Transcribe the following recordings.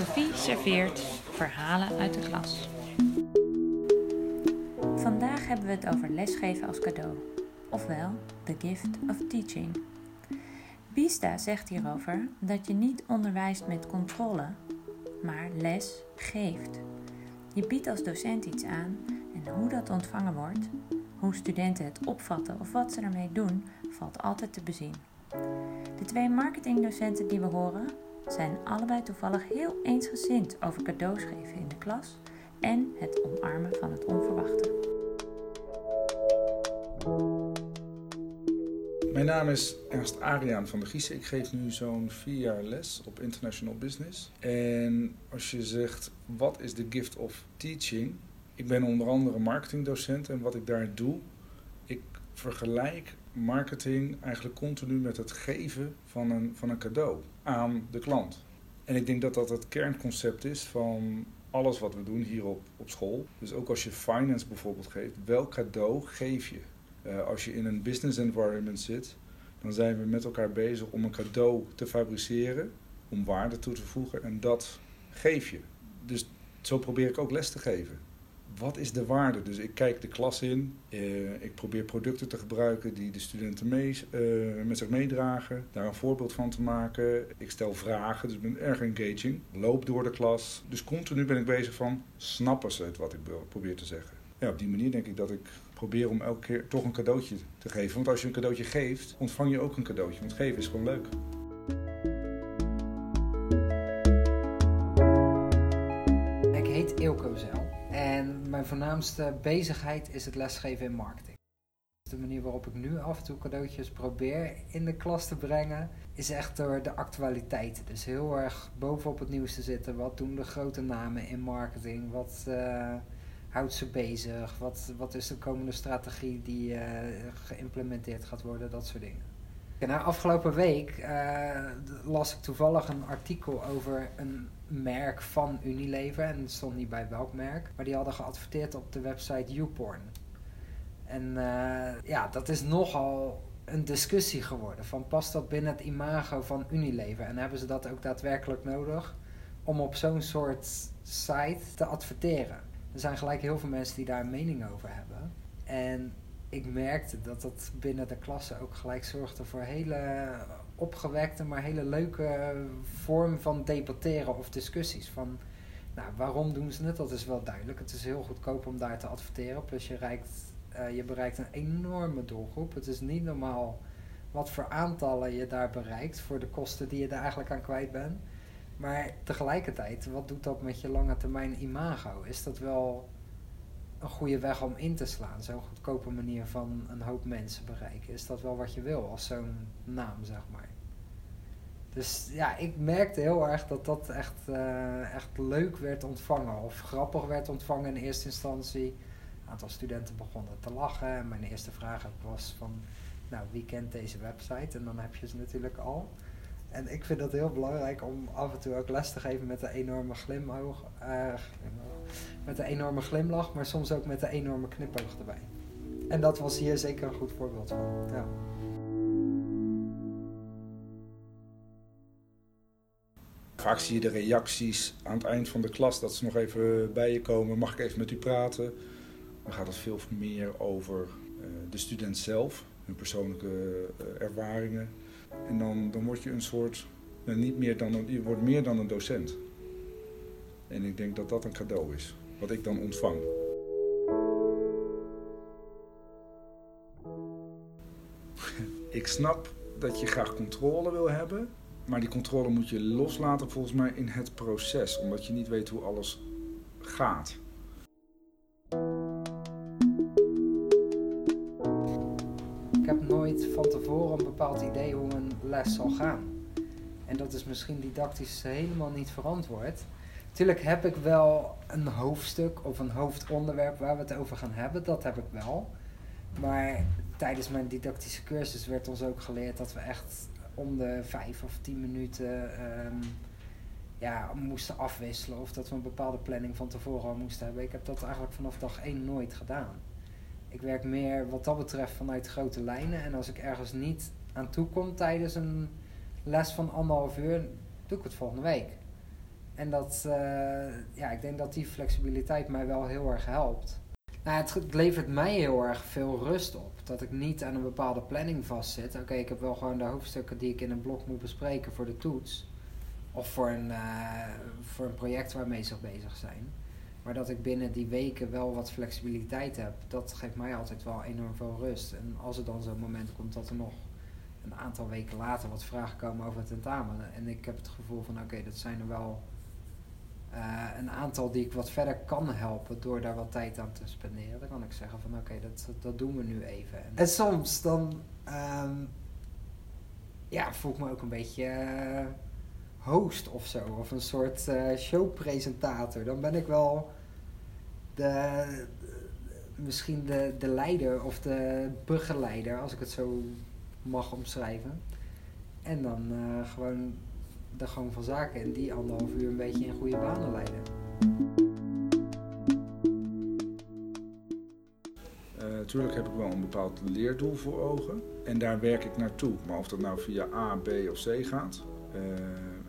Sophie serveert verhalen uit de klas. Vandaag hebben we het over lesgeven als cadeau, ofwel the gift of teaching. Bista zegt hierover dat je niet onderwijst met controle, maar les geeft. Je biedt als docent iets aan en hoe dat ontvangen wordt, hoe studenten het opvatten of wat ze ermee doen, valt altijd te bezien. De twee marketingdocenten die we horen zijn allebei toevallig heel eensgezind over cadeaus geven in de klas en het omarmen van het onverwachte. Mijn naam is Ernst Ariaan van der Giezen. Ik geef nu zo'n vier jaar les op International Business. En als je zegt, wat is de gift of teaching? Ik ben onder andere marketingdocent en wat ik daar doe, ik vergelijk marketing eigenlijk continu met het geven van een, van een cadeau aan de klant. En ik denk dat dat het kernconcept is van alles wat we doen hier op, op school. Dus ook als je finance bijvoorbeeld geeft, welk cadeau geef je? Uh, als je in een business environment zit, dan zijn we met elkaar bezig om een cadeau te fabriceren, om waarde toe te voegen en dat geef je. Dus zo probeer ik ook les te geven wat is de waarde? Dus ik kijk de klas in, uh, ik probeer producten te gebruiken die de studenten mee, uh, met zich meedragen, daar een voorbeeld van te maken. Ik stel vragen, dus ik ben erg engaging. Loop door de klas. Dus continu ben ik bezig van, snappen ze het wat ik probeer te zeggen? Ja, op die manier denk ik dat ik probeer om elke keer toch een cadeautje te geven. Want als je een cadeautje geeft, ontvang je ook een cadeautje. Want geven is gewoon leuk. Ik heet Eelco Zel. Mijn voornaamste bezigheid is het lesgeven in marketing. De manier waarop ik nu af en toe cadeautjes probeer in de klas te brengen, is echt door de actualiteit. Dus heel erg bovenop het nieuws te zitten. Wat doen de grote namen in marketing? Wat uh, houdt ze bezig? Wat, wat is de komende strategie die uh, geïmplementeerd gaat worden? Dat soort dingen. Nou, afgelopen week uh, las ik toevallig een artikel over een merk van Unilever. En stond niet bij welk merk. Maar die hadden geadverteerd op de website YouPorn. En uh, ja, dat is nogal een discussie geworden. Van past dat binnen het imago van Unilever? En hebben ze dat ook daadwerkelijk nodig om op zo'n soort site te adverteren? Er zijn gelijk heel veel mensen die daar een mening over hebben. En ik merkte dat dat binnen de klasse ook gelijk zorgde voor hele opgewekte, maar hele leuke vorm van debatteren of discussies. Van, nou, waarom doen ze het? Dat is wel duidelijk. Het is heel goedkoop om daar te adverteren. Plus je, uh, je bereikt een enorme doelgroep. Het is niet normaal wat voor aantallen je daar bereikt voor de kosten die je er eigenlijk aan kwijt bent. Maar tegelijkertijd, wat doet dat met je lange termijn imago? Is dat wel een goede weg om in te slaan. Zo'n goedkope manier van een hoop mensen bereiken. Is dat wel wat je wil als zo'n naam, zeg maar. Dus ja, ik merkte heel erg dat dat echt, uh, echt leuk werd ontvangen. Of grappig werd ontvangen in eerste instantie. Een aantal studenten begonnen te lachen. En mijn eerste vraag was van, nou, wie kent deze website? En dan heb je ze natuurlijk al. En ik vind het heel belangrijk om af en toe ook les te geven met een enorme glimhoog, uh, met enorme glimlach, maar soms ook met een enorme knipoog erbij. En dat was hier zeker een goed voorbeeld van. Ja. Vaak zie je de reacties aan het eind van de klas dat ze nog even bij je komen. Mag ik even met u praten? Dan gaat het veel meer over uh, de student zelf, hun persoonlijke uh, ervaringen. En dan, dan word je een soort, nou, niet meer dan een, je wordt meer dan een docent. En ik denk dat dat een cadeau is, wat ik dan ontvang. ik snap dat je graag controle wil hebben, maar die controle moet je loslaten volgens mij in het proces, omdat je niet weet hoe alles gaat. Heb nooit van tevoren een bepaald idee hoe een les zal gaan. En dat is misschien didactisch helemaal niet verantwoord. Tuurlijk heb ik wel een hoofdstuk of een hoofdonderwerp waar we het over gaan hebben, dat heb ik wel. Maar tijdens mijn didactische cursus werd ons ook geleerd dat we echt om de vijf of tien minuten um, ja, moesten afwisselen. Of dat we een bepaalde planning van tevoren al moesten hebben. Ik heb dat eigenlijk vanaf dag één nooit gedaan. Ik werk meer wat dat betreft vanuit grote lijnen. En als ik ergens niet aan toe kom tijdens een les van anderhalf uur, doe ik het volgende week. En dat, eh, ja, ik denk dat die flexibiliteit mij wel heel erg helpt. Nou, het, levert mij heel erg veel rust op. Dat ik niet aan een bepaalde planning vastzit. Oké, ik heb wel gewoon de hoofdstukken die ik in een blok moet bespreken voor de toets. Of voor een, eh, voor een project waarmee ze bezig zijn. Maar dat ik binnen die weken wel wat flexibiliteit heb, dat geeft mij altijd wel enorm veel rust. En als er dan zo'n moment komt dat er nog een aantal weken later wat vragen komen over het tentamen. En ik heb het gevoel van oké, dat zijn er wel eh, een aantal die ik wat verder kan helpen door daar wat tijd aan te spenderen. Dan kan ik zeggen van oké, dat, dat doen we nu even. En, soms dan ehm, ja, voel ik me ook een beetje uh, host of zo. Of een soort uh, showpresentator. Dan ben ik wel de, misschien de, de leider of de begeleider, als ik het zo mag omschrijven. En dan gewoon de gang van zaken en die anderhalf uur een beetje in goede banen leiden. Natuurlijk uh, heb ik wel een bepaald leerdoel voor ogen en daar werk ik naartoe. Maar of dat nou via A, B of C gaat.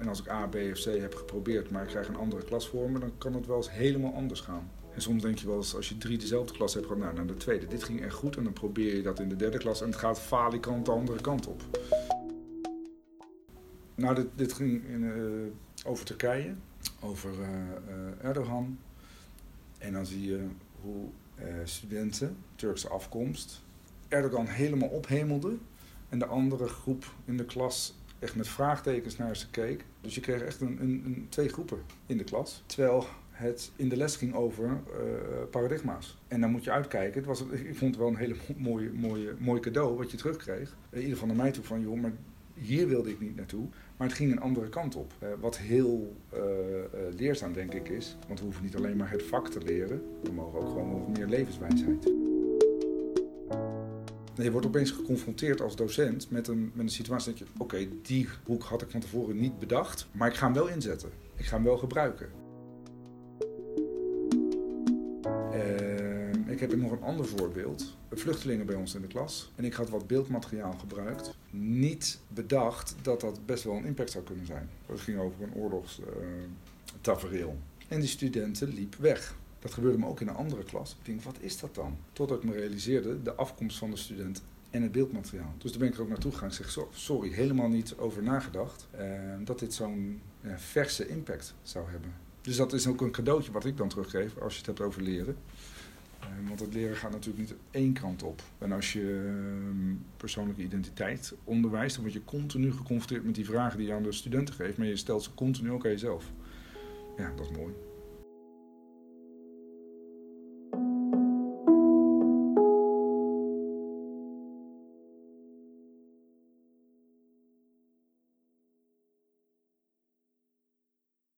En als ik A, B of C heb geprobeerd, maar ik krijg een andere klas voor me, dan kan het wel eens helemaal anders gaan. En soms denk je wel eens, als je drie dezelfde klas hebt nou, naar de tweede, dit ging echt goed. En dan probeer je dat in de derde klas en het gaat falikant de andere kant op. Nou, dit, dit ging in, uh, over Turkije, over uh, Erdogan. En dan zie je hoe studenten, Turkse afkomst, Erdogan helemaal ophemelde. En de andere groep in de klas echt met vraagtekens naar ze keek. Dus je kreeg echt een, een, een twee groepen in de klas. Terwijl het in de les ging over uh, paradigma's. En dan moet je uitkijken. Het was, ik vond het wel een hele mooie, mooie, mooi cadeau wat je terugkreeg. In ieder geval naar mij toe van, joh, maar hier wilde ik niet naartoe. Maar het ging een andere kant op. Uh, wat heel uh, leerzaam denk ik is. Want we hoeven niet alleen maar het vak te leren. We mogen ook gewoon wat meer levenswijsheid. Je wordt opeens geconfronteerd als docent met een, met een situatie dat je... Oké, die hoek had ik van tevoren niet bedacht. Maar ik ga hem wel inzetten. Ik ga hem wel gebruiken. Ik heb nog een ander voorbeeld. Vluchtelingen bij ons in de klas. En ik had wat beeldmateriaal gebruikt. Niet bedacht dat dat best wel een impact zou kunnen zijn. Het ging over een oorlogstafereel. en die studenten liep weg. Dat gebeurde me ook in een andere klas. Ik denk, wat is dat dan? Totdat ik me realiseerde, de afkomst van de student en het beeldmateriaal. Dus daar ben ik er ook naartoe gegaan en zeg, sorry, helemaal niet over nagedacht. Uh, dat dit zo'n uh, verse impact zou hebben. Dus dat is ook een cadeautje wat ik dan teruggeef als je het hebt over leren. Uh, want het leren gaat natuurlijk niet één kant op. En als je uh, persoonlijke identiteit onderwijst, dan word je continu geconfronteerd met die vragen die je aan de studenten geeft. Maar je stelt ze continu ook aan jezelf. Ja, dat is mooi.